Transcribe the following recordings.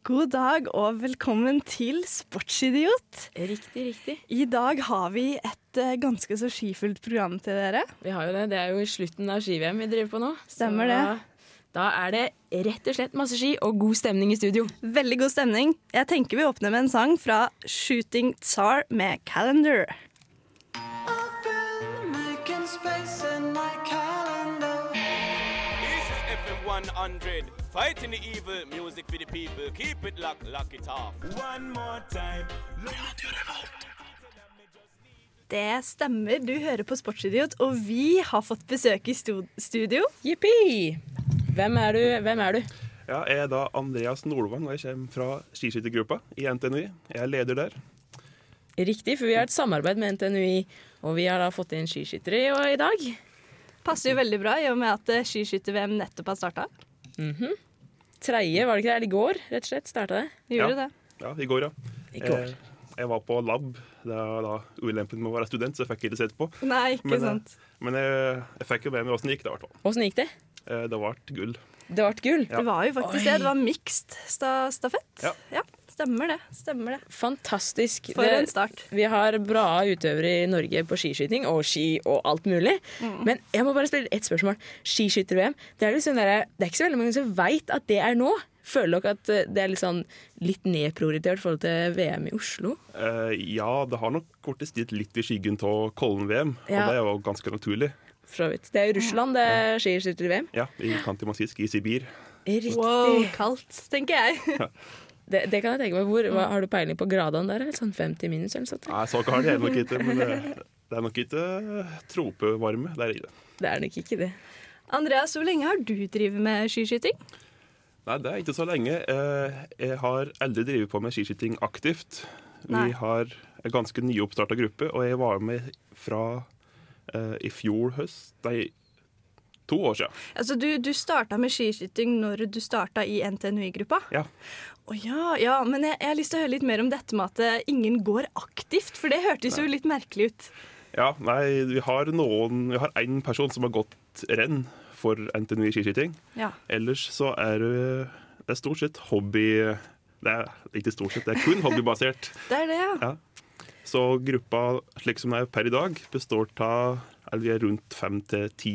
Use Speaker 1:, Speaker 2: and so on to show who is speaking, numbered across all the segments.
Speaker 1: God dag og velkommen til Sportsidiot.
Speaker 2: Riktig, riktig.
Speaker 1: I dag har vi et eh, ganske så skifullt program til dere.
Speaker 2: Vi har jo det. Det er jo i slutten av ski-VM vi driver på nå.
Speaker 1: Stemmer
Speaker 2: Så
Speaker 1: det.
Speaker 2: Da er det rett og slett masse ski og god stemning i studio.
Speaker 1: Veldig god stemning. Jeg tenker vi åpner med en sang fra Shooting Tsar med Calendar.
Speaker 3: This is FM 100. Fighting the evil, music for the people. Keep it locked, lock it off. One more time.
Speaker 1: Det stemmer, du hører på Sportsidiot, og vi har fått besøk i studio.
Speaker 2: Jippi! Hvem er du? Hvem er du?
Speaker 4: Ja, jeg er da Andreas Nordvang, og jeg kommer fra skiskyttergruppa i NTNUI. Jeg er leder der.
Speaker 2: Riktig, for vi har et samarbeid med NTNUI, og vi har da fått inn skiskyttere i, i dag.
Speaker 1: Passer jo veldig bra i og med at eh, skiskytter-VM nettopp har starta.
Speaker 2: Tredje, var det ikke det? Eller i går, rett og slett, starta det.
Speaker 1: Gjorde
Speaker 4: Ja.
Speaker 1: det.
Speaker 4: Ja, i går, ja.
Speaker 2: I går.
Speaker 4: Jeg, jeg var på lab. Det er da ulempen med å være student, så jeg fikk ikke sett på.
Speaker 1: Nei, ikke
Speaker 4: Men, eh,
Speaker 1: sant.
Speaker 4: Men jeg, jeg fikk jo med meg åssen det gikk, da, i hvert fall.
Speaker 2: Åssen gikk det?
Speaker 4: Eh, Det ble gull.
Speaker 2: Det ble gull.
Speaker 4: Ja.
Speaker 1: Det var jo faktisk
Speaker 2: Oi.
Speaker 1: det. Det var mixed sta stafett.
Speaker 4: Ja.
Speaker 1: Stemmer det. Stemmer det.
Speaker 2: Fantastisk.
Speaker 1: For en start.
Speaker 2: Vi har bra utøvere i Norge på skiskyting og ski og alt mulig.
Speaker 1: Mm.
Speaker 2: Men jeg må bare spille ett spørsmål. Skiskytter-VM, det er, liksom der, det er ikke så veldig mange som veit at det er nå. Føler dere at eh, det er litt, sånn, litt nedprioritert i forhold til VM i Oslo?
Speaker 4: Uh, Ja, det har nok blitt stilt litt i skyggen av Kollen-VM,
Speaker 2: Ja.
Speaker 4: og det er jo ganske naturlig.
Speaker 2: For så vidt. Det er i Russland det ja. skiskytter-VM.
Speaker 4: Ja, i Kantimansisk i Sibir.
Speaker 2: Riktig.
Speaker 1: Wow, kaldt, tenker jeg.
Speaker 2: Det, det kan jeg tenke meg. Hvor, hva, har du peiling på gradene der? Eller sånn 50 minus eller noe sånt?
Speaker 4: Nei, så kaldt er det nok ikke, men det, det er nok ikke tropevarme der i det.
Speaker 2: Det er nok ikke det.
Speaker 1: Andreas, hvor lenge har du drevet med skiskyting?
Speaker 4: Nei, det er ikke så lenge. Eh, Jeg har aldri drevet på med skiskyting aktivt.
Speaker 1: Nei.
Speaker 4: Vi har en ganske nyoppstarta gruppe, og jeg var med fra eh, i fjor høst Nei, to år siden.
Speaker 1: Altså, Du, du starta med skiskyting når du starta i NTNUI-gruppa?
Speaker 4: Ja.
Speaker 1: Å ja, ja, men jeg, jeg har lyst til å høre litt mer om dette med at eh, ingen går aktivt, for det hørtes jo litt merkelig ut.
Speaker 4: Ja, nei, vi har noen Vi har én person som har gått renn for NTNU i skiskyting.
Speaker 1: Ja.
Speaker 4: Ellers så er det er stort sett hobby Det er ikke stort sett, det er kun hobbybasert.
Speaker 1: Det er det, ja.
Speaker 4: Ja. Så gruppa slik som den er per i dag, består av eller vi er rundt fem til ti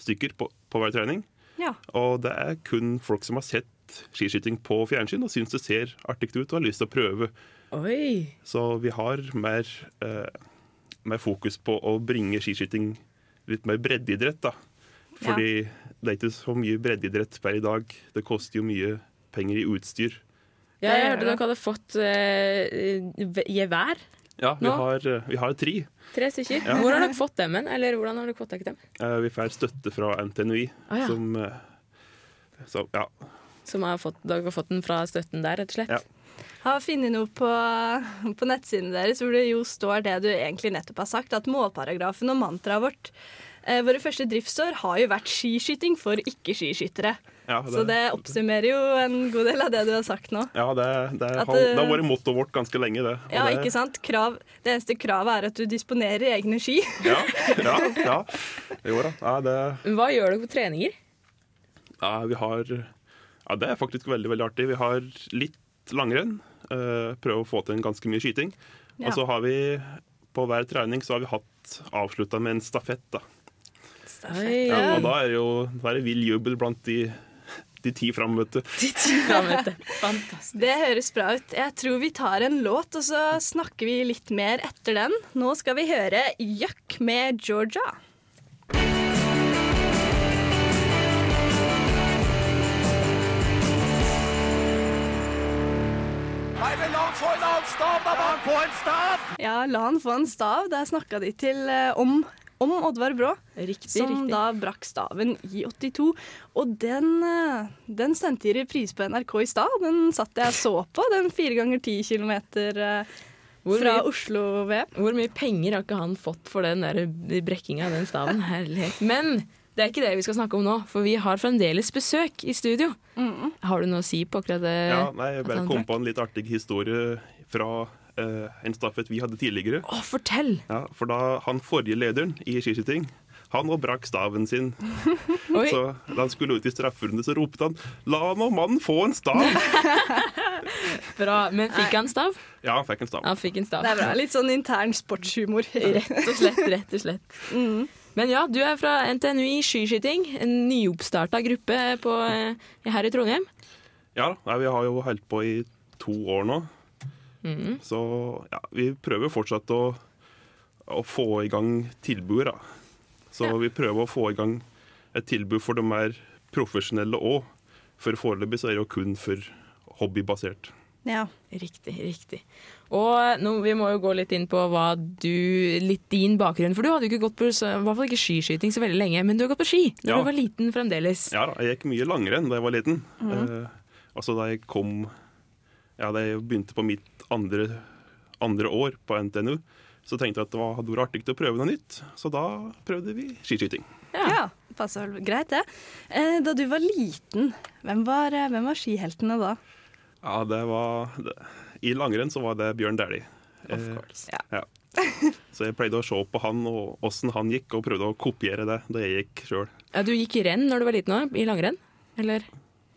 Speaker 4: stykker på, på hver trening.
Speaker 1: ja.
Speaker 4: Og det er kun folk som har sett skiskyting på fjernsyn og syns det ser artig ut og har lyst til å prøve.
Speaker 2: Oi!
Speaker 4: Så vi har mer, eh, mer fokus på å bringe skiskyting litt mer breddeidrett, da. Fordi det er ikke så mye breddeidrett per i dag. Det koster jo mye penger i utstyr.
Speaker 2: Ja, jeg hørte dere hadde fått eh, gevær.
Speaker 4: Ja, vi har, eh, vi har tre.
Speaker 2: Tre stykker.
Speaker 4: Ja.
Speaker 2: Hvor har dere fått dem? Eller hvordan har dere fått tak i dem?
Speaker 4: Eh, Vi får støtte fra NTNUI,
Speaker 2: Ah, ja.
Speaker 4: som eh, Så ja.
Speaker 2: Som har fått, dere har fått den fra støtten der, rett og slett?
Speaker 4: Ja.
Speaker 1: Har funnet noe på, på nettsidene deres hvor det jo står det du egentlig nettopp har sagt, at målparagrafen og mantraet vårt eh, Våre første driftsår har jo vært skiskyting for ikke-skiskyttere.
Speaker 4: ja
Speaker 1: Så det oppsummerer jo en god del av det du har sagt nå.
Speaker 4: Ja, det, det,
Speaker 1: At
Speaker 4: har,
Speaker 1: det-
Speaker 4: det har vært mottoet vårt ganske lenge, det. Og
Speaker 1: Ja,
Speaker 4: det,
Speaker 1: ikke sant? Krav, det eneste kravet er at du disponerer egne ski.
Speaker 4: Ja, ja, ja. Jo da. Ja, det,
Speaker 2: Hva gjør dere på treninger?
Speaker 4: ja, vi har Ja, det er faktisk veldig, veldig artig. Vi har litt langrenn. Uh, prøver å få til en ganske mye skyting.
Speaker 1: Ja.
Speaker 4: Og så har vi på hver trening så har vi hatt avslutta med en stafett. da.
Speaker 2: Stafett.
Speaker 4: Ja,
Speaker 2: ja.
Speaker 4: og da er det jo da er det vill jubel blant de, de ti frammøtte.
Speaker 2: De vet du. Fantastisk.
Speaker 1: Det høres bra ut. Jeg tror vi tar en låt, og så snakker vi litt mer etter den. Nå skal vi høre 'Jøkk' med Georgia.
Speaker 5: Nei, men la han få en annen stav, da! La han få en stav!
Speaker 1: Ja, la han få en stav. Der snakka de til eh, om om Oddvar Brå,
Speaker 2: Riktig,
Speaker 1: som
Speaker 2: riktig.
Speaker 1: da brakk staven i 82. Og den, eh, den sendte de reprise på NRK i stad. Den satt jeg og så på, den fire ganger ti kilometer eh,
Speaker 2: Hvor
Speaker 1: fra Oslo-VM.
Speaker 2: Hvor mye penger har ikke han fått for den der brekkinga av den staven? Herlighet. Men det er ikke det vi skal snakke om nå, for vi har fremdeles besøk i studio. Har du noe å si på akkurat det?
Speaker 4: Ja, nei, jeg bare kom på en litt artig historie fra eh, en stafett vi hadde tidligere.
Speaker 2: Å, fortell!
Speaker 4: Ja, for da han forrige lederen i skiskyting han òg brakk staven sin. Så da han skulle ut i strafferunde, så ropte han 'La nå mannen få en stav'!
Speaker 2: Bra. Men fikk han stav?
Speaker 4: Ja, han fikk en stav.
Speaker 2: Han fikk en stav.
Speaker 1: Det er bra. Litt sånn intern sportshumor.
Speaker 2: Rett og slett, rett og slett. Men ja, du er fra NTNU i skiskyting. En nyoppstarta gruppe på, eh, her i Trondheim.
Speaker 4: Ja, nei, vi har jo holdt på i to år nå.
Speaker 2: Mm.
Speaker 4: Så ja, vi prøver fortsatt å, å få i gang tilbud. da. Så
Speaker 2: Ja.
Speaker 4: vi prøver å få i gang et tilbud for de mer profesjonelle òg. For foreløpig så er det jo kun for hobbybasert.
Speaker 1: Ja.
Speaker 2: Riktig, riktig. Og nå, vi må jo gå litt inn på hva du, litt din bakgrunn. For du hadde jo ikke gått på så, i hvert fall ikke skiskyting så veldig lenge, men du har gått på ski da
Speaker 4: Ja.
Speaker 2: du var liten fremdeles.
Speaker 4: Ja da, jeg gikk mye langrenn da jeg var liten.
Speaker 2: Mm.
Speaker 4: Eh, altså da jeg kom Ja, da jeg begynte på mitt andre, andre år på NTNU, så tenkte jeg at det var, hadde vært artig å prøve noe nytt. Så da prøvde vi skiskyting.
Speaker 1: ja. Passer vel greit, det. Eh, Da du var liten, hvem var, eh, hvem var skiheltene da?
Speaker 4: Ja, det var det, I langrenn så var det Bjørn Dæhlie. Eh,
Speaker 2: course.
Speaker 4: ja. Så jeg pleide å se på han og åssen han gikk, og prøvde å kopiere det da jeg gikk sjøl.
Speaker 2: Ja, du gikk i renn når du var liten òg? I langrenn? Eller?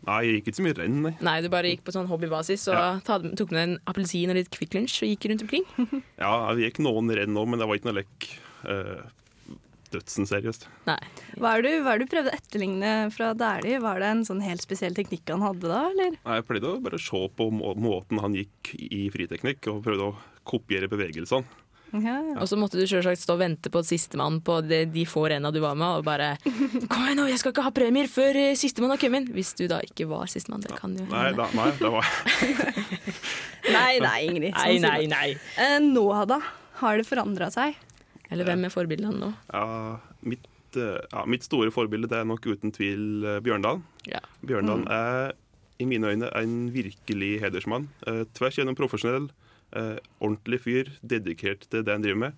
Speaker 4: Nei, jeg gikk ikke så mye renn, nei.
Speaker 2: Nei, du bare gikk på sånn hobbybasis og
Speaker 4: Ja.
Speaker 2: tok med en appelsin og litt Kvikk Lunsj og gikk rundt omkring?
Speaker 4: Ja, vi gikk noen renn òg, men det var ikke noe lek. eh, dødsen seriøst.
Speaker 2: Nei.
Speaker 1: Hva er det du, hva er du prøvde å etterligne fra Dæhlie? Var det en sånn helt spesiell teknikk han hadde da, eller?
Speaker 4: Nei, Jeg pleide å bare se på må måten han gikk i friteknikk, og prøvde å kopiere bevegelsene.
Speaker 1: Ja, ja.
Speaker 2: Og så måtte du selvsagt stå og vente på sistemann på de, de få renna du var med, og bare Kom igjen nå, jeg skal ikke ha premier før eh, sistemann har kommet inn! Hvis du da ikke var sistemann. Det kan jo
Speaker 4: Nei,
Speaker 2: hende.
Speaker 4: da, nei, det var
Speaker 1: Nei, nei, Ingrid. Sånn
Speaker 2: nei,
Speaker 1: nei,
Speaker 2: nei.
Speaker 1: Eh, nå da? Har det forandra seg?
Speaker 2: Eller hvem er forbildene nå?
Speaker 4: ja, mitt, eh, ja, mitt store forbilde det er nok uten tvil Bjørndalen. Bjørndal.
Speaker 2: Ja.
Speaker 4: Bjørndal er i mine øyne en virkelig hedersmann. Eh, tvers gjennom profesjonell, eh, ordentlig fyr, dedikert til det han driver med.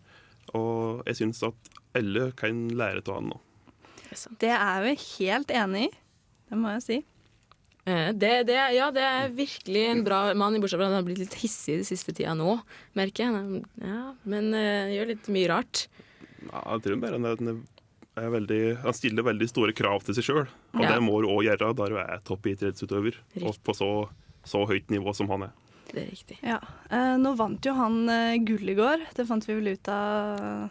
Speaker 4: Og jeg syns at alle kan lære av han nå.
Speaker 1: Det er vi helt enig i. Det må jeg si.
Speaker 2: Eh, Det, det, ja, det er virkelig en bra mann, i bortsett fra at han har blitt litt hissig den siste tida nå, merker jeg. Ja, men uh, gjør litt mye rart.
Speaker 4: Ja, jeg tror bare han er, er veldig, han stiller veldig store krav til seg sjøl, og
Speaker 2: Ja.
Speaker 4: det må du òg gjøre da du er toppidrettsutøver og på så, så høyt nivå som han er.
Speaker 2: Det er riktig.
Speaker 1: Ja. Eh, nå vant jo han eh, gull i går. Det fant vi vel ut av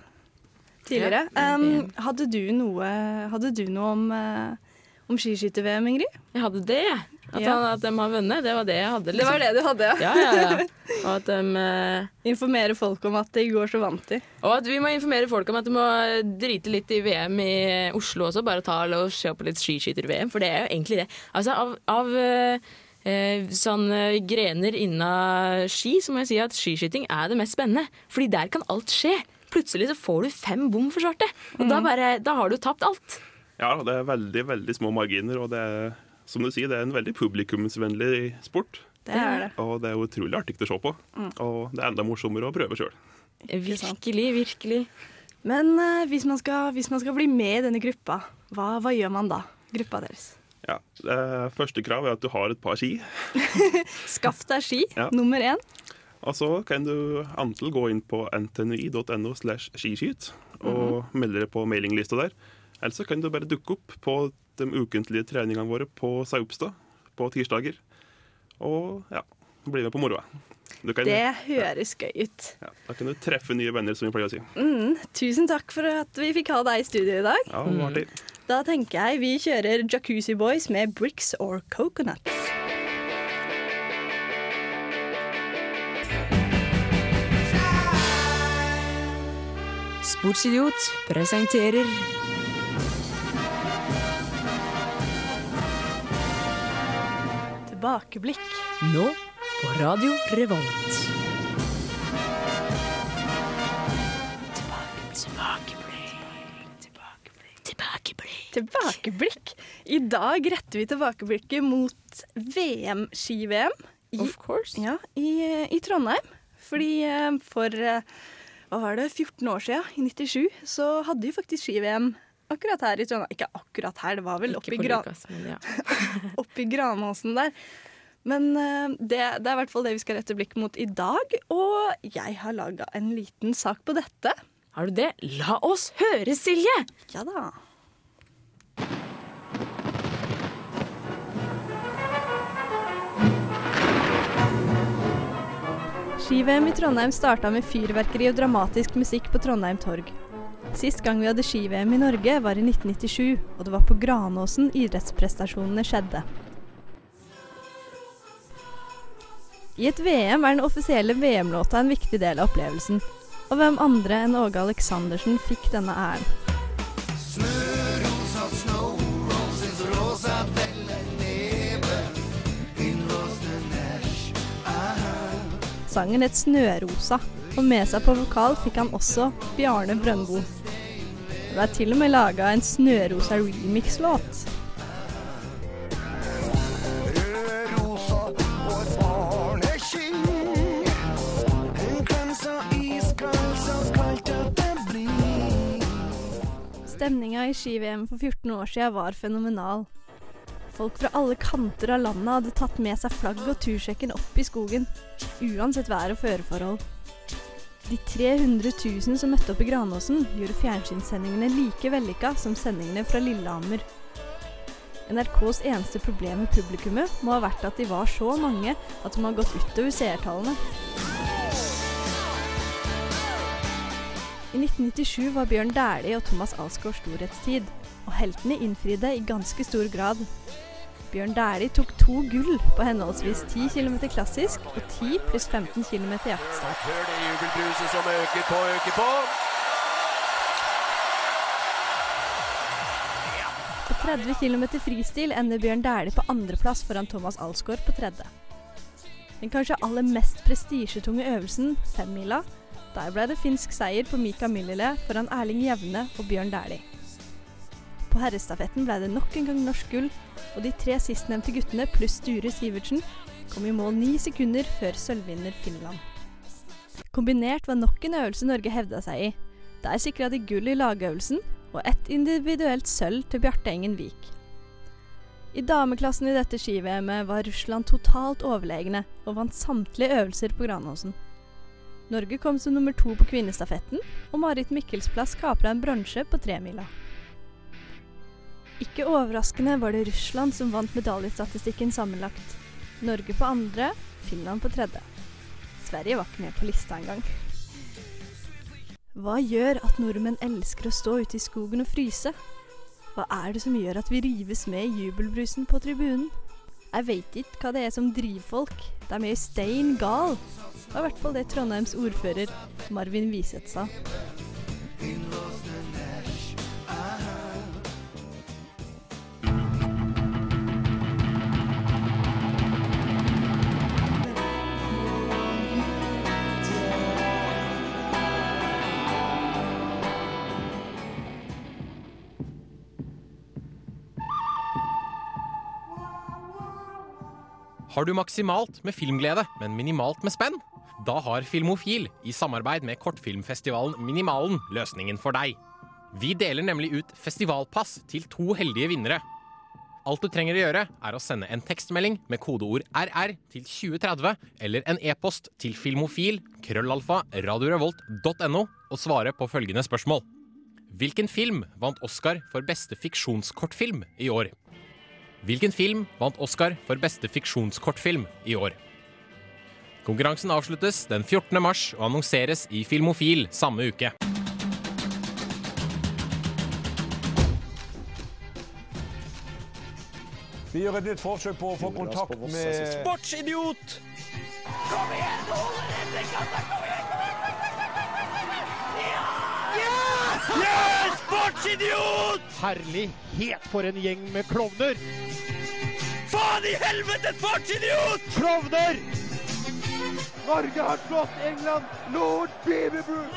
Speaker 1: tidligere.
Speaker 2: Ja,
Speaker 1: Um, hadde, du noe, hadde du noe om, uh, om skiskytter-VM, Ingrid?
Speaker 2: Jeg hadde det. At,
Speaker 1: Ja.
Speaker 2: han, at de har vunnet, det var det jeg hadde. liksom.
Speaker 1: Det var det du hadde, ja.
Speaker 2: Ja, ja, ja. Og at, de, uh...
Speaker 1: Informere folk om at i går så vant de.
Speaker 2: og at vi må informere folk om at de må drite litt i VM i Oslo også. Bare ta og se på litt skiskytter-VM, for det er jo egentlig det. Altså, av, av uh, eh, sånn eh, grener innen ski, så må jeg si at skiskyting er det mest spennende. Fordi der kan alt skje. Plutselig så får du fem bom for svarte, og da, bare, da har du tapt alt.
Speaker 4: Ja, det er veldig, veldig små marginer, og det er, som du sier, det er en veldig publikumsvennlig sport.
Speaker 1: Det er det.
Speaker 4: Og det er utrolig artig å se på, og det er enda morsommere å prøve sjøl.
Speaker 2: Virkelig, virkelig.
Speaker 1: Men uh, hvis, man skal, hvis man skal bli med i denne gruppa, hva, hva gjør man da? Gruppa deres.
Speaker 4: Ja, uh, første krav er at du har et par ski.
Speaker 1: Skaff deg ski,
Speaker 4: Ja.
Speaker 1: nummer én.
Speaker 4: Og så kan du enten gå inn på ntni.no slash skiskyt og melde deg på mailinglista der. Eller så kan du bare dukke opp på de ukentlige treningene våre på Saupstad på tirsdager. Og ja, bli med på moroa. Du kan,
Speaker 1: Det høres gøy ut.
Speaker 4: ja, da kan du treffe nye venner, som vi pleier å si.
Speaker 1: Mm, tusen takk for at vi fikk ha deg i studio i dag.
Speaker 4: Ja, artig.
Speaker 1: Da tenker jeg vi kjører Jacuzzi Boys med Bricks or Coconuts.
Speaker 2: Sportsidiot presenterer
Speaker 1: Tilbakeblikk.
Speaker 2: nå på Radio Revolt.
Speaker 1: Tilbakeblikk. I dag retter vi tilbakeblikket mot VM-ski-VM i,
Speaker 2: Of course.
Speaker 1: ja, i, i Trondheim. Fordi eh, for eh, hva var det, 14 år siden, i 97, så hadde vi faktisk ski-VM akkurat her i Trondheim. Ikke akkurat her, det var vel oppi, gran,
Speaker 2: ja.
Speaker 1: oppi Granåsen der. Men eh, det, det er i hvert fall det vi skal rette blikk mot i dag. Og jeg har laga en liten sak på dette.
Speaker 2: Har du det? La oss høre, Silje!
Speaker 1: Ja da. Ski-VM i Trondheim starta med fyrverkeri og dramatisk musikk på Trondheim torg. Sist gang vi hadde ski-VM i Norge var i 1997, og det var på Granåsen idrettsprestasjonene skjedde. I et VM er den offisielle VM-låta en viktig del av opplevelsen. Og hvem andre enn Åge Aleksandersen fikk denne æren? Sangen het 'Snørosa', og med seg på vokal fikk han også Bjarne Brøndbo. Det er til og med laga en Snørosa remix-låt. Stemninga i ski-VM for 14 år siden var fenomenal. Folk fra alle kanter av landet hadde tatt med seg flagget og tursjekken opp i skogen, uansett vær og føreforhold. De 300 000 som møtte opp i Granåsen, gjorde fjernsynssendingene like vellykka som sendingene fra Lillehammer. NRKs eneste problem med publikummet må ha vært at de var så mange at de har gått utover seertallene. I 1997 var Bjørn Dæhlie og Thomas Alsgaard storhetstid, og heltene innfridde i ganske stor grad. Bjørn Dæhlie tok to gull på henholdsvis 10 km klassisk og 10 pluss 15 km jaktstart.
Speaker 6: Hør det jubelbruset som øker på, øker på.
Speaker 1: På 30 km fristil ender Bjørn Dæhlie på andreplass foran Thomas Alsgaard på tredje. Den kanskje aller mest prestisjetunge øvelsen, femmila, der ble det finsk seier på Mika Myllylä foran Erling Jevne og Bjørn Dæhlie. På herrestafetten ble det nok en gang norsk gull, og de tre sistnevnte guttene pluss Sture Sivertsen kom i mål ni sekunder før sølvvinner Finland. Kombinert var nok en øvelse Norge hevda seg i. Der sikra de gull i lagøvelsen og ett individuelt sølv til Bjarte Engen Vik. I dameklassen i dette ski-VM-et var Russland totalt overlegne og vant samtlige øvelser på Granåsen. Norge kom som nummer to på kvinnestafetten, og Marit Mikkelsplass kapra en bronse på tremila. Ikke overraskende var det Russland som vant medaljestatistikken sammenlagt. Norge på andre, Finland på tredje. Sverige var ikke med på lista engang. Hva gjør at nordmenn elsker å stå ute i skogen og fryse? Hva er det som gjør at vi rives med i jubelbrusen på tribunen? Jeg veit ikke hva det er som driver folk. De er stein gal. Det var i hvert fall det Trondheims ordfører Marvin Wiseth sa.
Speaker 7: Har du maksimalt med filmglede, men minimalt med spenn? Da har Filmofil, i samarbeid med kortfilmfestivalen Minimalen, løsningen for deg. Vi deler nemlig ut festivalpass til to heldige vinnere. Alt du trenger å gjøre, er å sende en tekstmelding med kodeord RR til 2030, eller en e-post til filmofil krøllalfa radiorevolt.no og svare på følgende spørsmål. Hvilken film vant Oscar for beste fiksjonskortfilm i år? Hvilken film vant Oscar for beste fiksjonskortfilm i år? Konkurransen avsluttes den 14. mars og annonseres i Filmofil samme uke.
Speaker 5: Vi gjør et nytt forsøk på å få kontakt med
Speaker 3: Sportsidiot! Yes! Sportsidiot!
Speaker 8: Herlighet for en gjeng med klovner!
Speaker 3: Faen i helvete, sportsidiot!
Speaker 8: Klovner!
Speaker 5: Norge har slått England! Lord Beaverbrook!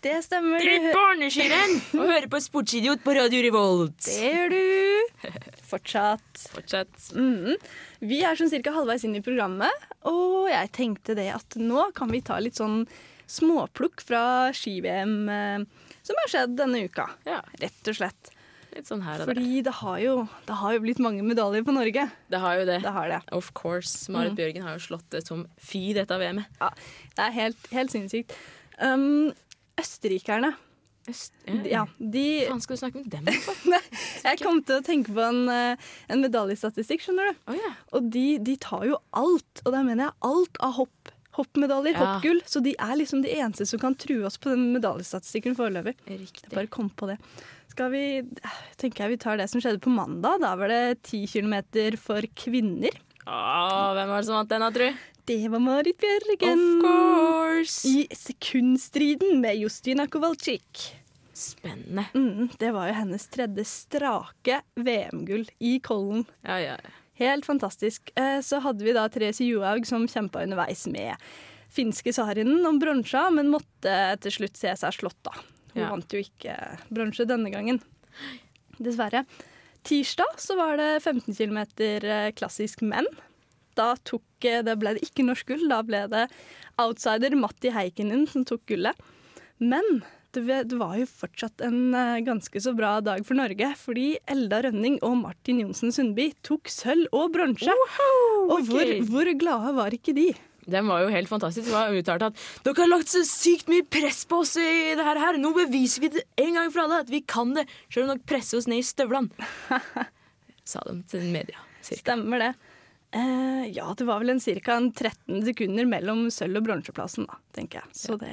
Speaker 1: Det stemmer. Dritt
Speaker 2: barneskirenn og hører på Sportsidiot på Radio Revolt.
Speaker 1: Det gjør du. Fortsatt.
Speaker 2: Fortsatt.
Speaker 1: Mhm. Vi er sånn cirka halvveis inn i programmet, og jeg tenkte det at nå kan vi ta litt sånn småplukk fra ski-VM eh, som har skjedd denne uka.
Speaker 2: Ja,
Speaker 1: Rett og slett.
Speaker 2: sånn.
Speaker 1: Fordi det har jo, det har jo blitt mange medaljer på Norge.
Speaker 2: Det har jo det.
Speaker 1: Det har det.
Speaker 2: Of course. Marit Bjørgen har jo slått det som fy, dette VM-et.
Speaker 1: Ja, det er helt, helt sinnssykt. Um, østerrikerne
Speaker 2: Øst-
Speaker 1: Ja, de
Speaker 2: faen skal du snakke med dem for?
Speaker 1: Jeg kom til å tenke på en, eh, en medaljestatistikk, skjønner du.
Speaker 2: Å ja.
Speaker 1: Og de, de tar jo alt, og da mener jeg alt av hopp. Hoppmedaljer,
Speaker 2: Ja.
Speaker 1: hoppgull. Så de er liksom de eneste som kan true oss på den medaljestatistikken foreløpig.
Speaker 2: Riktig.
Speaker 1: Bare kom på det. Skal vi tenker jeg vi tar det som skjedde på mandag. Da var det 10 km for kvinner.
Speaker 2: Åh, hvem var det som vant den, tru?
Speaker 1: Det var Marit Bjørgen.
Speaker 2: Of course!
Speaker 1: I sekundstriden med Justina Kowalczyk.
Speaker 2: Spennende.
Speaker 1: Mm, det var jo hennes tredje strake VM-gull i Kollen.
Speaker 2: Ja, ja.
Speaker 1: Helt fantastisk. Eh, Så hadde vi da Therese Johaug som kjempa underveis med finske Saarinen om bronsa, men måtte til slutt se seg slått, da. Hun
Speaker 2: Ja.
Speaker 1: vant jo ikke bronse denne gangen. Dessverre. Tirsdag så var det 15 km klassisk menn. Da tok, eh, det ble det ikke norsk gull, da ble det outsider Matti Heikkinen som tok gullet. Men det var jo fortsatt en eh, ganske så bra dag for Norge, fordi Elda Rønning og Martin Johnsen Sundby tok sølv og bronse. Og hvor, hvor glade var ikke de?
Speaker 2: Den var jo helt fantastisk. Det var uttalt at dere har lagt så sykt mye press på oss i det her. Nå beviser vi det en gang for alle at vi kan det, selv om dere presser oss ned i støvlene. Sa de til media. Cirka.
Speaker 1: Stemmer det. Eh, ja, det var vel en ca. 13 sekunder mellom sølv- og bronseplassen, da, tenker jeg. Så det,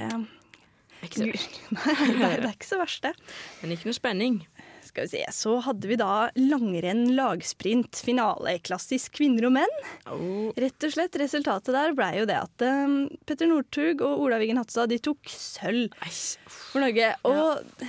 Speaker 2: Ikke så verst.
Speaker 1: Nei, det, er, ikke så verst, det.
Speaker 2: Men ikke noe spenning.
Speaker 1: Skal vi se, Så hadde vi da langrenn, lagsprint, finale, klassisk kvinner og menn.
Speaker 2: Oh.
Speaker 1: Rett og slett, Resultatet der ble jo det at um, Petter Northug og Ola Wiggen Hatsa de tok sølv for Norge. Og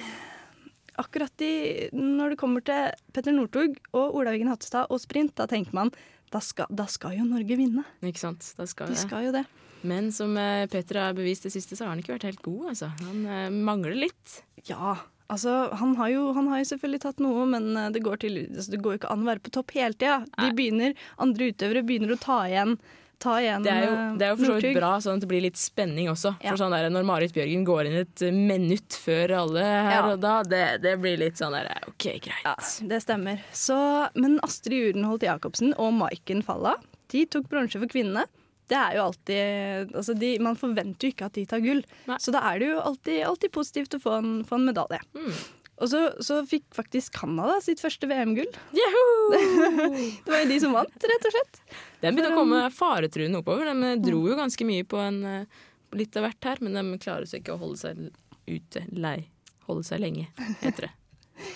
Speaker 1: akkurat i, når det kommer til Petter Northug og Ola Wiggen Hatstad og sprint, da tenker man da skal, da skal jo Norge vinne.
Speaker 2: Ikke sant? Da skal
Speaker 1: De skal jo det.
Speaker 2: Men som eh, Petter har bevist det siste, så har han ikke vært helt god. Altså. Han eh, mangler litt.
Speaker 1: Ja, altså han har, jo, han har jo selvfølgelig tatt noe, men eh, det går, til, altså, det går jo ikke an å være på topp hele tida. De begynner, andre utøvere begynner å ta igjen, ta igjen
Speaker 2: Det er jo, det er jo for så vidt bra, sånn at det blir litt spenning også.
Speaker 1: Ja.
Speaker 2: For sånn der, Når Marit Bjørgen går inn et minutt før alle her
Speaker 1: Ja.
Speaker 2: og da, det, det blir litt sånn der OK, greit.
Speaker 1: Ja, det stemmer. Så, men Astrid Urenholt Jacobsen og Maiken Falla de tok bronse for kvinnene. Det er jo alltid altså de, Man forventer jo ikke at de tar gull,
Speaker 2: Nei.
Speaker 1: så da er det jo alltid, alltid positivt å få en, få en medalje.
Speaker 2: Mm.
Speaker 1: Og så, så fikk faktisk Canada sitt første VM-gull. Det var jo de som vant, rett og slett.
Speaker 2: Den begynte å komme faretruende oppover. De dro jo ganske mye på en eh, litt av hvert her, men de klarer seg ikke å holde seg ute lei. Holde seg lenge, heter det.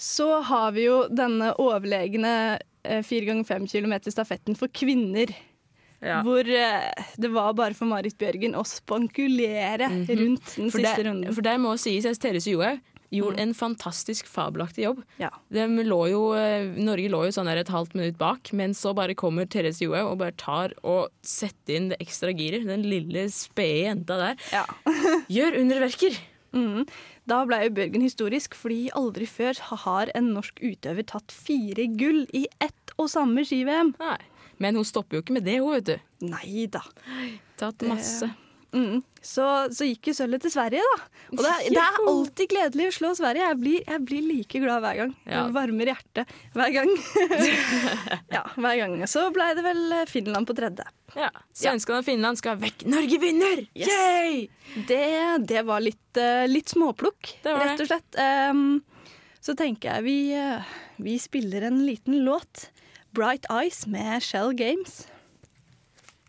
Speaker 1: Så har vi jo denne overlegne eh, fire ganger fem kilometer stafetten for kvinner.
Speaker 2: Ja.
Speaker 1: Hvor eh, det var bare for Marit Bjørgen å spankulere rundt den.
Speaker 2: For,
Speaker 1: siste
Speaker 2: der,
Speaker 1: runden.
Speaker 2: for der må sies at Therese Johaug gjorde en fantastisk fabelaktig jobb.
Speaker 1: Ja.
Speaker 2: De lå jo, eh, Norge lå jo sånn et halvt minutt bak, men så bare kommer Therese Johaug og bare tar og setter inn det ekstra giret. Den lille spede jenta der.
Speaker 1: Ja.
Speaker 2: Gjør underverker!
Speaker 1: Mm. Da ble jo Bjørgen historisk, fordi aldri før har en norsk utøver tatt fire gull i ett og samme ski-VM.
Speaker 2: Nei. Men hun stopper jo ikke med det, hun, vet du.
Speaker 1: Nei da.
Speaker 2: Tatt masse.
Speaker 1: Mm. Så, så gikk jo sølvet til Sverige, da. Og det, det er alltid gledelig å slå Sverige. Jeg blir, jeg blir like glad hver gang.
Speaker 2: Ja.
Speaker 1: Varmer hjertet hver gang. ja, hver gang. Så ble det vel Finland på tredje.
Speaker 2: Ja. Svenskene og Finland skal vekk. Norge vinner!
Speaker 1: Yes. Det, det var litt, eh, litt småplukk,
Speaker 2: Det var
Speaker 1: rett og slett. Um, så tenker jeg vi, eh, vi spiller en liten låt. 'Bright Eyes' med Shell Games.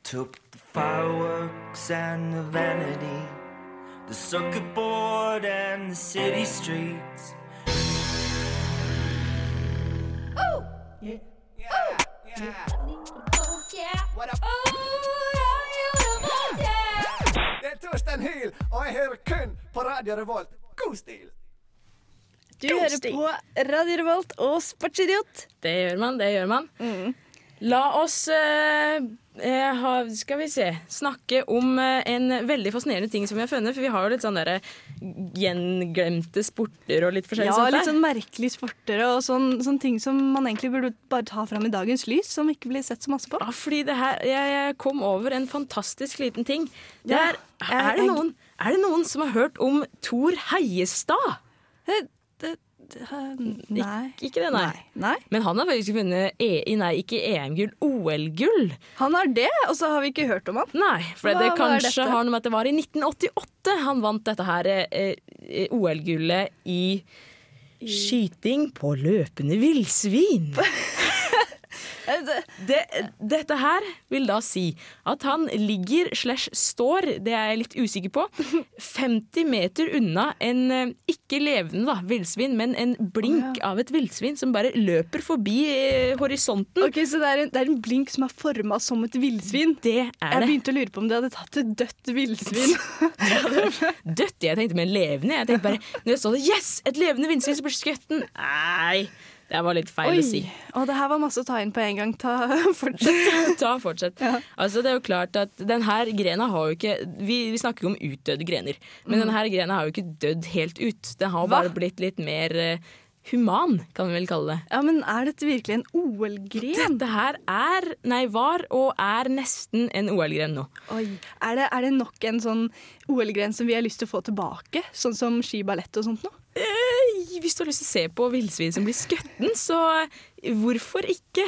Speaker 9: Took the fireworks and the vanity, the circuit board and the city streets.
Speaker 5: Det er Torstein Hyl, og jeg hører kun på Radio Revolt. God stil!
Speaker 1: Du hører på Radio Revolt og Sportsidiot.
Speaker 2: Det gjør man, det gjør man. La oss eh, eh, ha, skal vi se Snakke om eh, en veldig fascinerende ting som vi har funnet. For vi har jo litt sånn derre gjenglemte sporter og litt forskjellig
Speaker 1: Ja,
Speaker 2: sånt
Speaker 1: litt sånn merkelige sporter og sånn, sånne ting som man egentlig burde bare ta fram i dagens lys, som ikke blir sett så masse på.
Speaker 2: Ja, fordi det her, jeg, kom over en fantastisk liten ting. Det
Speaker 1: Ja,
Speaker 2: er,
Speaker 1: jeg-
Speaker 2: er, det noen, er det noen som har hørt om Thor Heiestad?
Speaker 1: Nei.
Speaker 2: Ik ikke det, nei.
Speaker 1: nei.
Speaker 2: Men han har faktisk vunnet e nei, ikke EM-gull, OL-gull.
Speaker 1: Han har det, og så har vi ikke hørt om han.
Speaker 2: Nei, for
Speaker 1: Hva-
Speaker 2: det kanskje har noe med at det var i 1988 han vant dette her eh, eh, OL-gullet i skyting på løpende villsvin. Det, dette her vil da si at han ligger slash står, det er jeg litt usikker på, 50 meter unna en eh, ikke levende da, villsvin, men en blink av et villsvin som bare løper forbi eh, horisonten.
Speaker 1: Ok, Så det er en, det er en blink som er forma som et villsvin?
Speaker 2: Det er
Speaker 1: Jeg
Speaker 2: det.
Speaker 1: begynte å lure på om det hadde tatt et dødt villsvin.
Speaker 2: Dødt? Jeg tenkte med en levende. Jeg tenkte bare, når jeg så det, yes, et levende villsvin som blir skutt. Nei, det var litt feil
Speaker 1: Oi,
Speaker 2: å si.
Speaker 1: og det her var masse å ta inn på en gang. Ta, fortsett.
Speaker 2: Ta fortsett. Altså, det er jo klart at den her grena har jo ikke Vi, vi snakker jo om utdødde grener, men
Speaker 1: Mm.
Speaker 2: den her grena har jo ikke dødd helt ut. Den har
Speaker 1: Hva?
Speaker 2: bare blitt litt mer eh, human, kan vi vel kalle det.
Speaker 1: Ja, Men er dette virkelig en OL-gren?
Speaker 2: Dette her er, nei, var og er nesten en OL-gren nå.
Speaker 1: Oi, er det, er det nok en sånn OL-gren som vi har lyst til å få tilbake? Sånn som skiballett og sånt noe?
Speaker 2: Eh, Hvis du har lyst til å se på villsvin som blir skutten, så hvorfor ikke?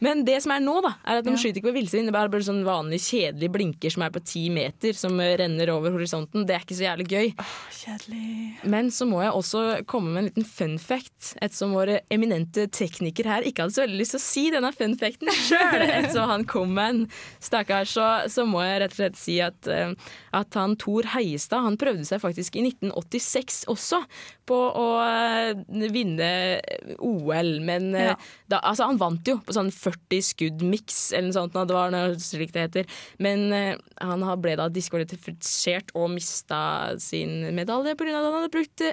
Speaker 2: Men det som er nå, da, er at de
Speaker 1: Ja.
Speaker 2: skyter ikke på villsvin. Det er bare, sånn vanlige kjedelige blinker som er på ti meter, som renner over horisonten. Det er ikke så jævlig gøy.
Speaker 1: Kjedelig.
Speaker 2: Men så må jeg også komme med en liten fun fact, ettersom våre eminente tekniker her ikke hadde så veldig lyst til å si denne fun facten sjøl. Ettersom han kom med en stakkar, så, så må jeg rett og slett si at, eh, at han Thor Heiestad han prøvde seg faktisk i 1986 også på å eh, vinne OL, men eh,
Speaker 1: Ja.
Speaker 2: da, altså, han vant jo på sånn 40 skudd-miks eller noe sånt, det var noe slikt det heter. Men eh, han ble da diskvalifisert og mista sin medalje pga. at han hadde brukt,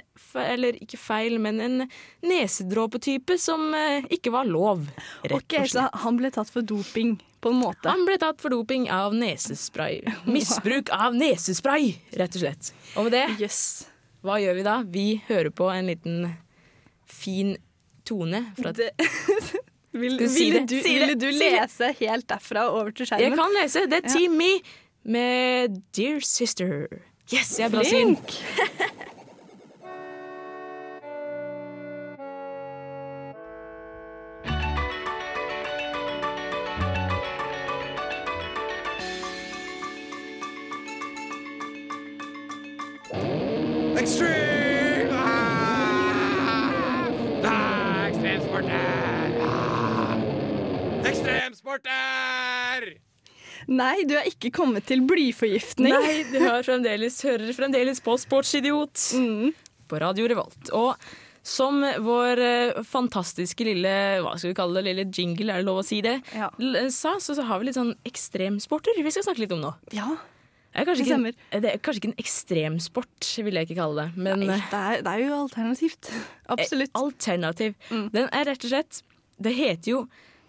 Speaker 2: eller ikke feil, men en nesedråpetype som ikke var lov, rett og
Speaker 1: Så
Speaker 2: slett.
Speaker 1: han ble tatt for doping på en måte?
Speaker 2: Han ble tatt for doping av nesespray. Misbruk av nesespray, rett og slett. Og med det,
Speaker 1: Yes.
Speaker 2: Hva gjør vi da? Vi hører på en liten fin tone fra
Speaker 1: Det, vil,
Speaker 2: du si
Speaker 1: ville
Speaker 2: det?
Speaker 1: du,
Speaker 2: Si
Speaker 1: ville du
Speaker 2: si
Speaker 1: lese helt derfra og over til skjermen?
Speaker 2: Jeg kan lese. Det er. Team Me med Dear Sister. Yes, jeg er bra.
Speaker 1: Flink!
Speaker 7: Extreme!
Speaker 1: Nei, du er ikke kommet til blyforgiftning.
Speaker 2: Nei, du fremdeles, hører fremdeles på Sportsidiot på Radio Revolt. Og som vår eh, fantastiske lille hva skal vi kalle det, lille jingle, er det lov å si det,
Speaker 1: Ja.
Speaker 2: sa, så, så har vi litt sånn ekstremsporter vi skal snakke litt om nå.
Speaker 1: Ja,
Speaker 2: Det er ikke, det er kanskje ikke en ekstremsport, vil jeg ikke kalle det. Men
Speaker 1: Nei,
Speaker 2: eh,
Speaker 1: det, er, det er jo alternativt. Absolutt.
Speaker 2: alternativ.
Speaker 1: Mm.
Speaker 2: Den er rett og slett Det heter jo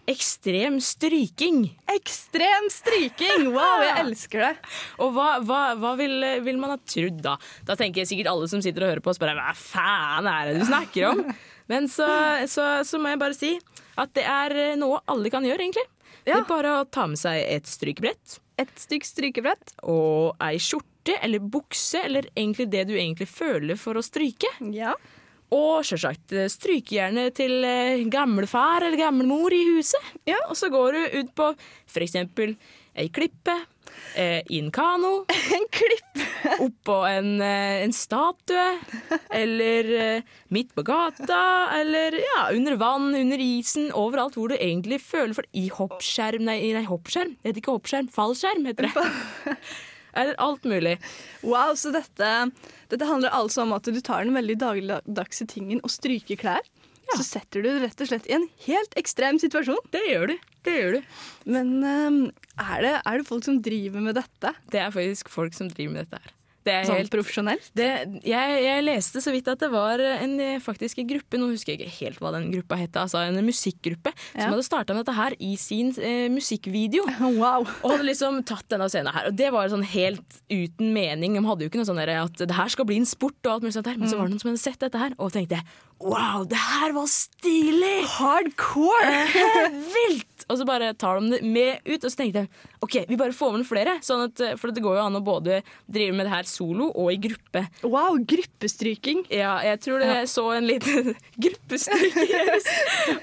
Speaker 2: ekstrem stryking.
Speaker 1: Ekstrem stryking! Wow, jeg elsker det.
Speaker 2: Og hva, hva, hva vil, vil man ha trodd da? Da tenker jeg sikkert alle som sitter og hører på, spør hva faen er det du snakker om? Men så, så, så må jeg bare si at det er noe alle kan gjøre, egentlig. Det er bare å ta med seg et strykebrett
Speaker 1: Et stykk strykebrett.
Speaker 2: og ei skjorte eller bukse, eller egentlig det du egentlig føler for å stryke.
Speaker 1: Ja.
Speaker 2: Og selvsagt eh, strykejernet til eh, gamlefar eller gamlemor i huset.
Speaker 1: Ja.
Speaker 2: Og så går du ut på eksempel ei klippe, eh, i en kano,
Speaker 1: En klipp.
Speaker 2: oppå en, eh, en statue, eller eh, midt på gata, eller ja, under vann, under isen, overalt hvor du egentlig føler for I hoppskjerm, nei, nei hoppskjerm, det heter ikke hoppskjerm, fallskjerm heter det. Eller alt mulig.
Speaker 1: Wow, så dette, dette handler altså om at du tar den veldig dagligdagse tingen og stryker klær. Så setter du rett og slett i en helt ekstrem situasjon.
Speaker 2: Det gjør du. Det gjør du.
Speaker 1: Men um, er, det, er det folk som driver med dette?
Speaker 2: Det er faktisk folk som driver med dette her. Det er
Speaker 1: sånn
Speaker 2: helt
Speaker 1: profesjonelt?
Speaker 2: Det, jeg, jeg leste så vidt at det var en eh, faktisk en gruppe, nå husker jeg ikke helt hva den gruppa het, altså en musikkgruppe,
Speaker 1: Ja.
Speaker 2: som hadde starta med dette her i sin eh, musikkvideo.
Speaker 1: Wow.
Speaker 2: Og hadde liksom tatt denne scenen her. Og det var sånn helt uten mening. De hadde jo ikke noe sånn at det her skal bli en sport og alt mulig sånt der, men så
Speaker 1: Mm.
Speaker 2: var det noen som hadde sett dette her og tenkte wow, det her var stilig!
Speaker 1: Hardcore!
Speaker 2: Eh, Vilt! Og så bare tar de det med ut, og så tenkte jeg OK, vi bare får med flere. Sånn at, for det går jo an å både drive med det her solo og i gruppe.
Speaker 1: Wow, gruppestryking.
Speaker 2: Ja, jeg tror det så en liten gruppestryking.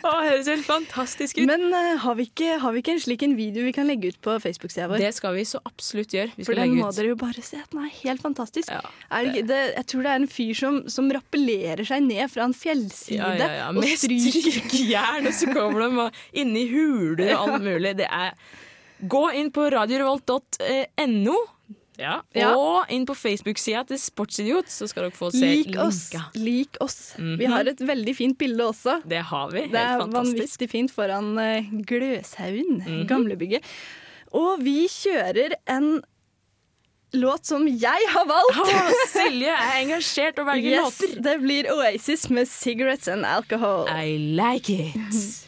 Speaker 2: Å, høres helt fantastisk ut.
Speaker 1: Men uh, har, vi ikke, har vi ikke en slik en video vi kan legge ut på Facebook-sida vår?
Speaker 2: det skal vi så absolutt gjøre. Vi
Speaker 1: For den må
Speaker 2: ut.
Speaker 1: dere jo bare se. Den er helt fantastisk.
Speaker 2: Ja,
Speaker 1: er det, det, jeg tror det er en fyr som, som rappellerer seg ned fra en fjellside
Speaker 2: Ja, ja, ja.
Speaker 1: og
Speaker 2: strykejern, og så kommer de inn i huler og alt mulig. Det er Gå inn på radiorevolt.no. Ja. Og inn på Facebook-sida til Sportsidiot, så skal dere få se
Speaker 1: Lik oss. Lik oss.
Speaker 2: Mhm.
Speaker 1: Vi har et veldig fint bilde også.
Speaker 2: Det har vi.
Speaker 1: Det er
Speaker 2: Helt fantastisk.
Speaker 1: vanvittig fint foran uh, Gløshaugen,
Speaker 2: -hmm.
Speaker 1: gamlebygget. Og vi kjører en låt som jeg har valgt.
Speaker 2: Oh, Silje er engasjert og velger
Speaker 1: Yes,
Speaker 2: låter.
Speaker 1: det blir Oasis med 'Cigarettes and Alcohol'.
Speaker 2: I like it.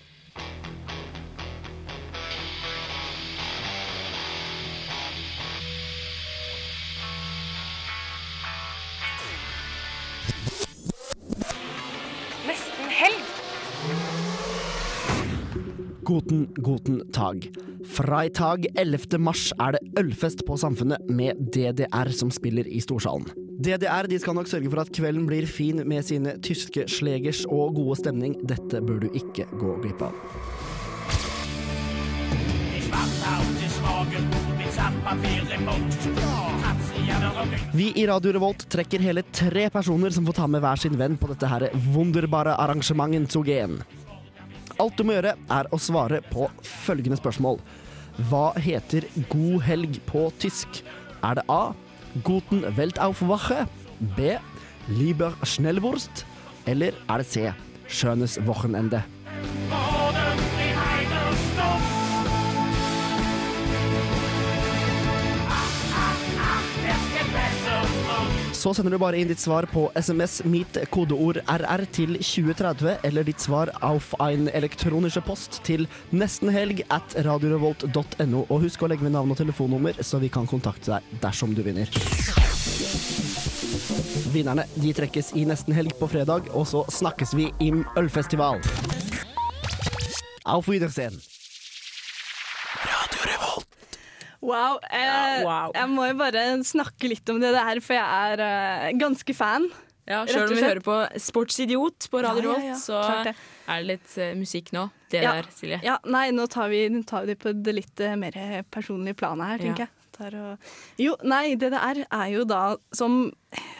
Speaker 10: Guten, guten tag. Freitag 11. mars er det ølfest på Samfunnet med DDR som spiller i Storsalen. DDR de skal nok sørge for at kvelden blir fin med sine tyske slegers og gode stemning. Dette bør du ikke gå glipp av. Vi i Radio Revolt trekker hele tre personer som får ta med hver sin venn på dette her wunderbare arrangementet Zogen. Alt du må gjøre, er å svare på følgende spørsmål. Hva heter god helg på tysk? Er det A. Guten Weltaufwache? B. Lieber Schnellwurst? Eller er det C. Schönes Wochenende? Så sender du bare inn ditt svar på SMS mitt kodeord RR til 2030, eller ditt svar auf ein elektronische post til nestenhelg at radiorevolt.no. Og husk å legge med navn og telefonnummer, så vi kan kontakte deg dersom du vinner. Vinnerne de trekkes i nesten helg på fredag, og så snakkes vi im ølfestival. Auf Wiedersehen.
Speaker 1: Wow. Eh,
Speaker 2: wow.
Speaker 1: Jeg må jo bare snakke litt om det der, for jeg er eh, ganske fan.
Speaker 2: Ja, Sjøl om vi hører på Sportsidiot på Radio
Speaker 1: Ja, ja, ja,
Speaker 2: så er det litt eh, musikk nå. Det
Speaker 1: Ja.
Speaker 2: der, Silje.
Speaker 1: Ja, nei, nå tar vi, tar vi det på det litt eh, mer personlige planet her, tenker
Speaker 2: Ja.
Speaker 1: jeg. Og... Jo, nei, det det er, er jo da, som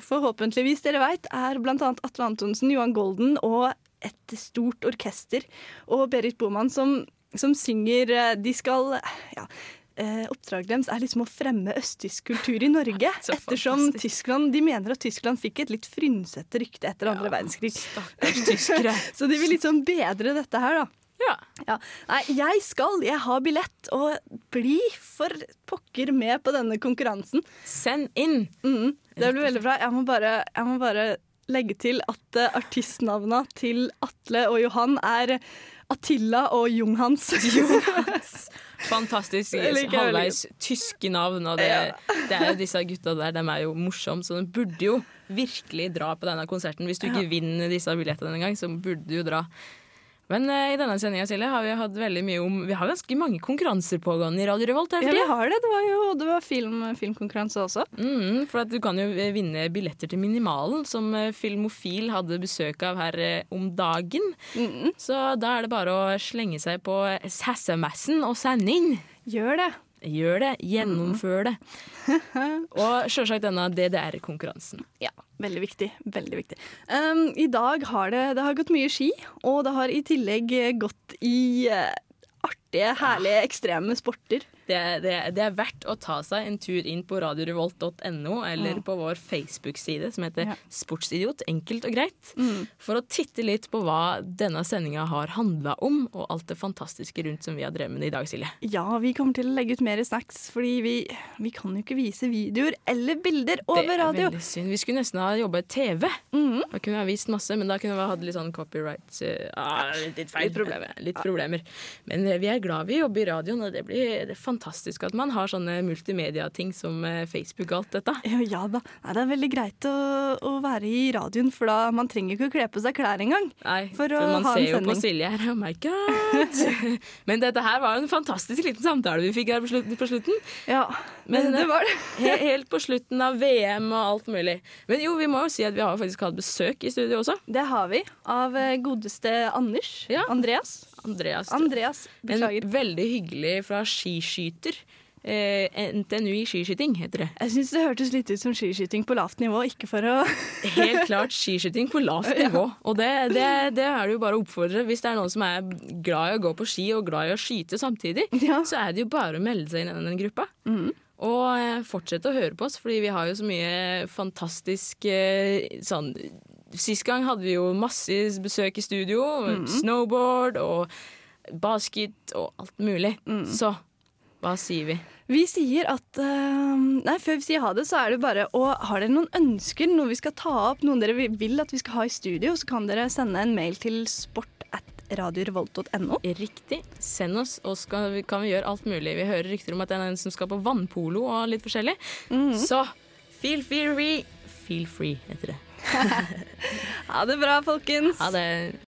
Speaker 1: forhåpentligvis dere veit, er blant annet Atle Antonsen, Johan Golden og et stort orkester, og Berit Boman som, som synger eh, De skal ja, eh, Oppdraget deres er liksom å fremme østtysk kultur i Norge. Ettersom. Tyskland, De mener at Tyskland fikk et litt frynsete rykte etter andre verdenskrig.
Speaker 2: Tyskere.
Speaker 1: Så de vil liksom bedre dette her, da.
Speaker 2: Ja.
Speaker 1: Nei, jeg skal, jeg har billett, og bli for pokker med på denne konkurransen.
Speaker 2: Send inn!
Speaker 1: Mm, det blir veldig bra. Jeg må bare, jeg må bare legge til at uh, artistnavna til Atle og Johan er Attila og Junghans.
Speaker 2: Fantastisk
Speaker 1: jeg veldig
Speaker 2: halvveis tyske navn. Og det, det er jo disse gutta der, de er jo morsomme, så de burde jo virkelig dra på denne konserten. Hvis du ikke vinner disse billettene engang, så burde du jo dra. Men uh, i denne sendinga Silje, har vi hatt veldig mye om Vi har ganske mange konkurranser pågående i Radio Revolt.
Speaker 1: Ja, vi har det. Det var jo det var film, filmkonkurranse også.
Speaker 2: Mm, for du kan jo eh, vinne billetter til Minimalen, som eh, Filmofil hadde besøk av her om dagen. Så da er det bare å slenge seg på SMS-en og sende inn.
Speaker 1: Gjør det.
Speaker 2: Gjør det. Gjennomfør det. og sjølsagt denne DDR-konkurransen.
Speaker 1: Ja, veldig viktig. Veldig viktig. Um, I dag har det, det har gått mye ski, og det har i tillegg gått i uh, artige, herlige, ekstreme sporter.
Speaker 2: Det, det, det er verdt å ta seg en tur inn på radiorevolt.no eller på vår Facebook-side som heter
Speaker 1: Ja.
Speaker 2: Sportsidiot, enkelt og greit,
Speaker 1: Mm.
Speaker 2: for å titte litt på hva denne sendinga har handla om, og alt det fantastiske rundt som vi har drevet med i dag, Silje.
Speaker 1: Ja, vi kommer til å legge ut mer snacks, fordi vi, vi kan jo ikke vise videoer eller bilder over radio.
Speaker 2: det er veldig synd. Vi skulle nesten ha jobba i TV.
Speaker 1: Mm.
Speaker 2: Da kunne vi ha vist masse, men da kunne vi ha hatt litt sånn copyright uh, ah, Litt feil.
Speaker 1: Litt problemer.
Speaker 2: Litt problemer. Men eh, vi er glad vi jobber i radioen, og det blir det er fantastisk at man har sånne multimedia-ting som eh, Facebook og alt dette.
Speaker 1: Ja, ja da. Nei, det er veldig greit å, å være i radioen, for da man trenger ikke å kle på seg klær engang.
Speaker 2: Nei,
Speaker 1: For
Speaker 2: for, man ser jo på. Silje her. Oh my god! Men dette her var en fantastisk liten samtale vi fikk her på slutten. På slutten.
Speaker 1: Ja,
Speaker 2: Men
Speaker 1: det var det.
Speaker 2: helt på slutten av VM og alt mulig. Men jo, vi må jo si at vi har faktisk hatt besøk i studio også.
Speaker 1: Det har vi. Av eh, godeste Anders.
Speaker 2: Ja.
Speaker 1: Andreas.
Speaker 2: Andreas.
Speaker 1: Andreas,
Speaker 2: En veldig hyggelig fra skiskyter. Eh, NTNU i skiskyting, heter det.
Speaker 1: Jeg syns det hørtes litt ut som skiskyting på lavt nivå, ikke for å
Speaker 2: Helt klart skiskyting på lavt nivå. Og det, det, det er det jo bare å oppfordre. Hvis det er noen som er glad i å gå på ski og glad i å skyte samtidig,
Speaker 1: Ja.
Speaker 2: så er det jo bare å melde seg inn i den gruppa. Og eh, fortsette å høre på oss, fordi vi har jo så mye fantastisk eh, sånn Sist gang hadde vi jo masse besøk i studio. Snowboard og basket og alt mulig. Så hva sier vi?
Speaker 1: Vi sier at uh, Nei, før vi sier ha det, så er det bare å har dere noen ønsker, noe vi skal ta opp, noen dere vil at vi skal ha i studio, så kan dere sende en mail til sport radiorevolt.no.
Speaker 2: Riktig. Send oss, og så kan vi gjøre alt mulig. Vi hører rykter om at det er en som skal på vannpolo og litt forskjellig. Så feel free. Feel free, heter det.
Speaker 1: Ha det bra, folkens.
Speaker 2: Ha det.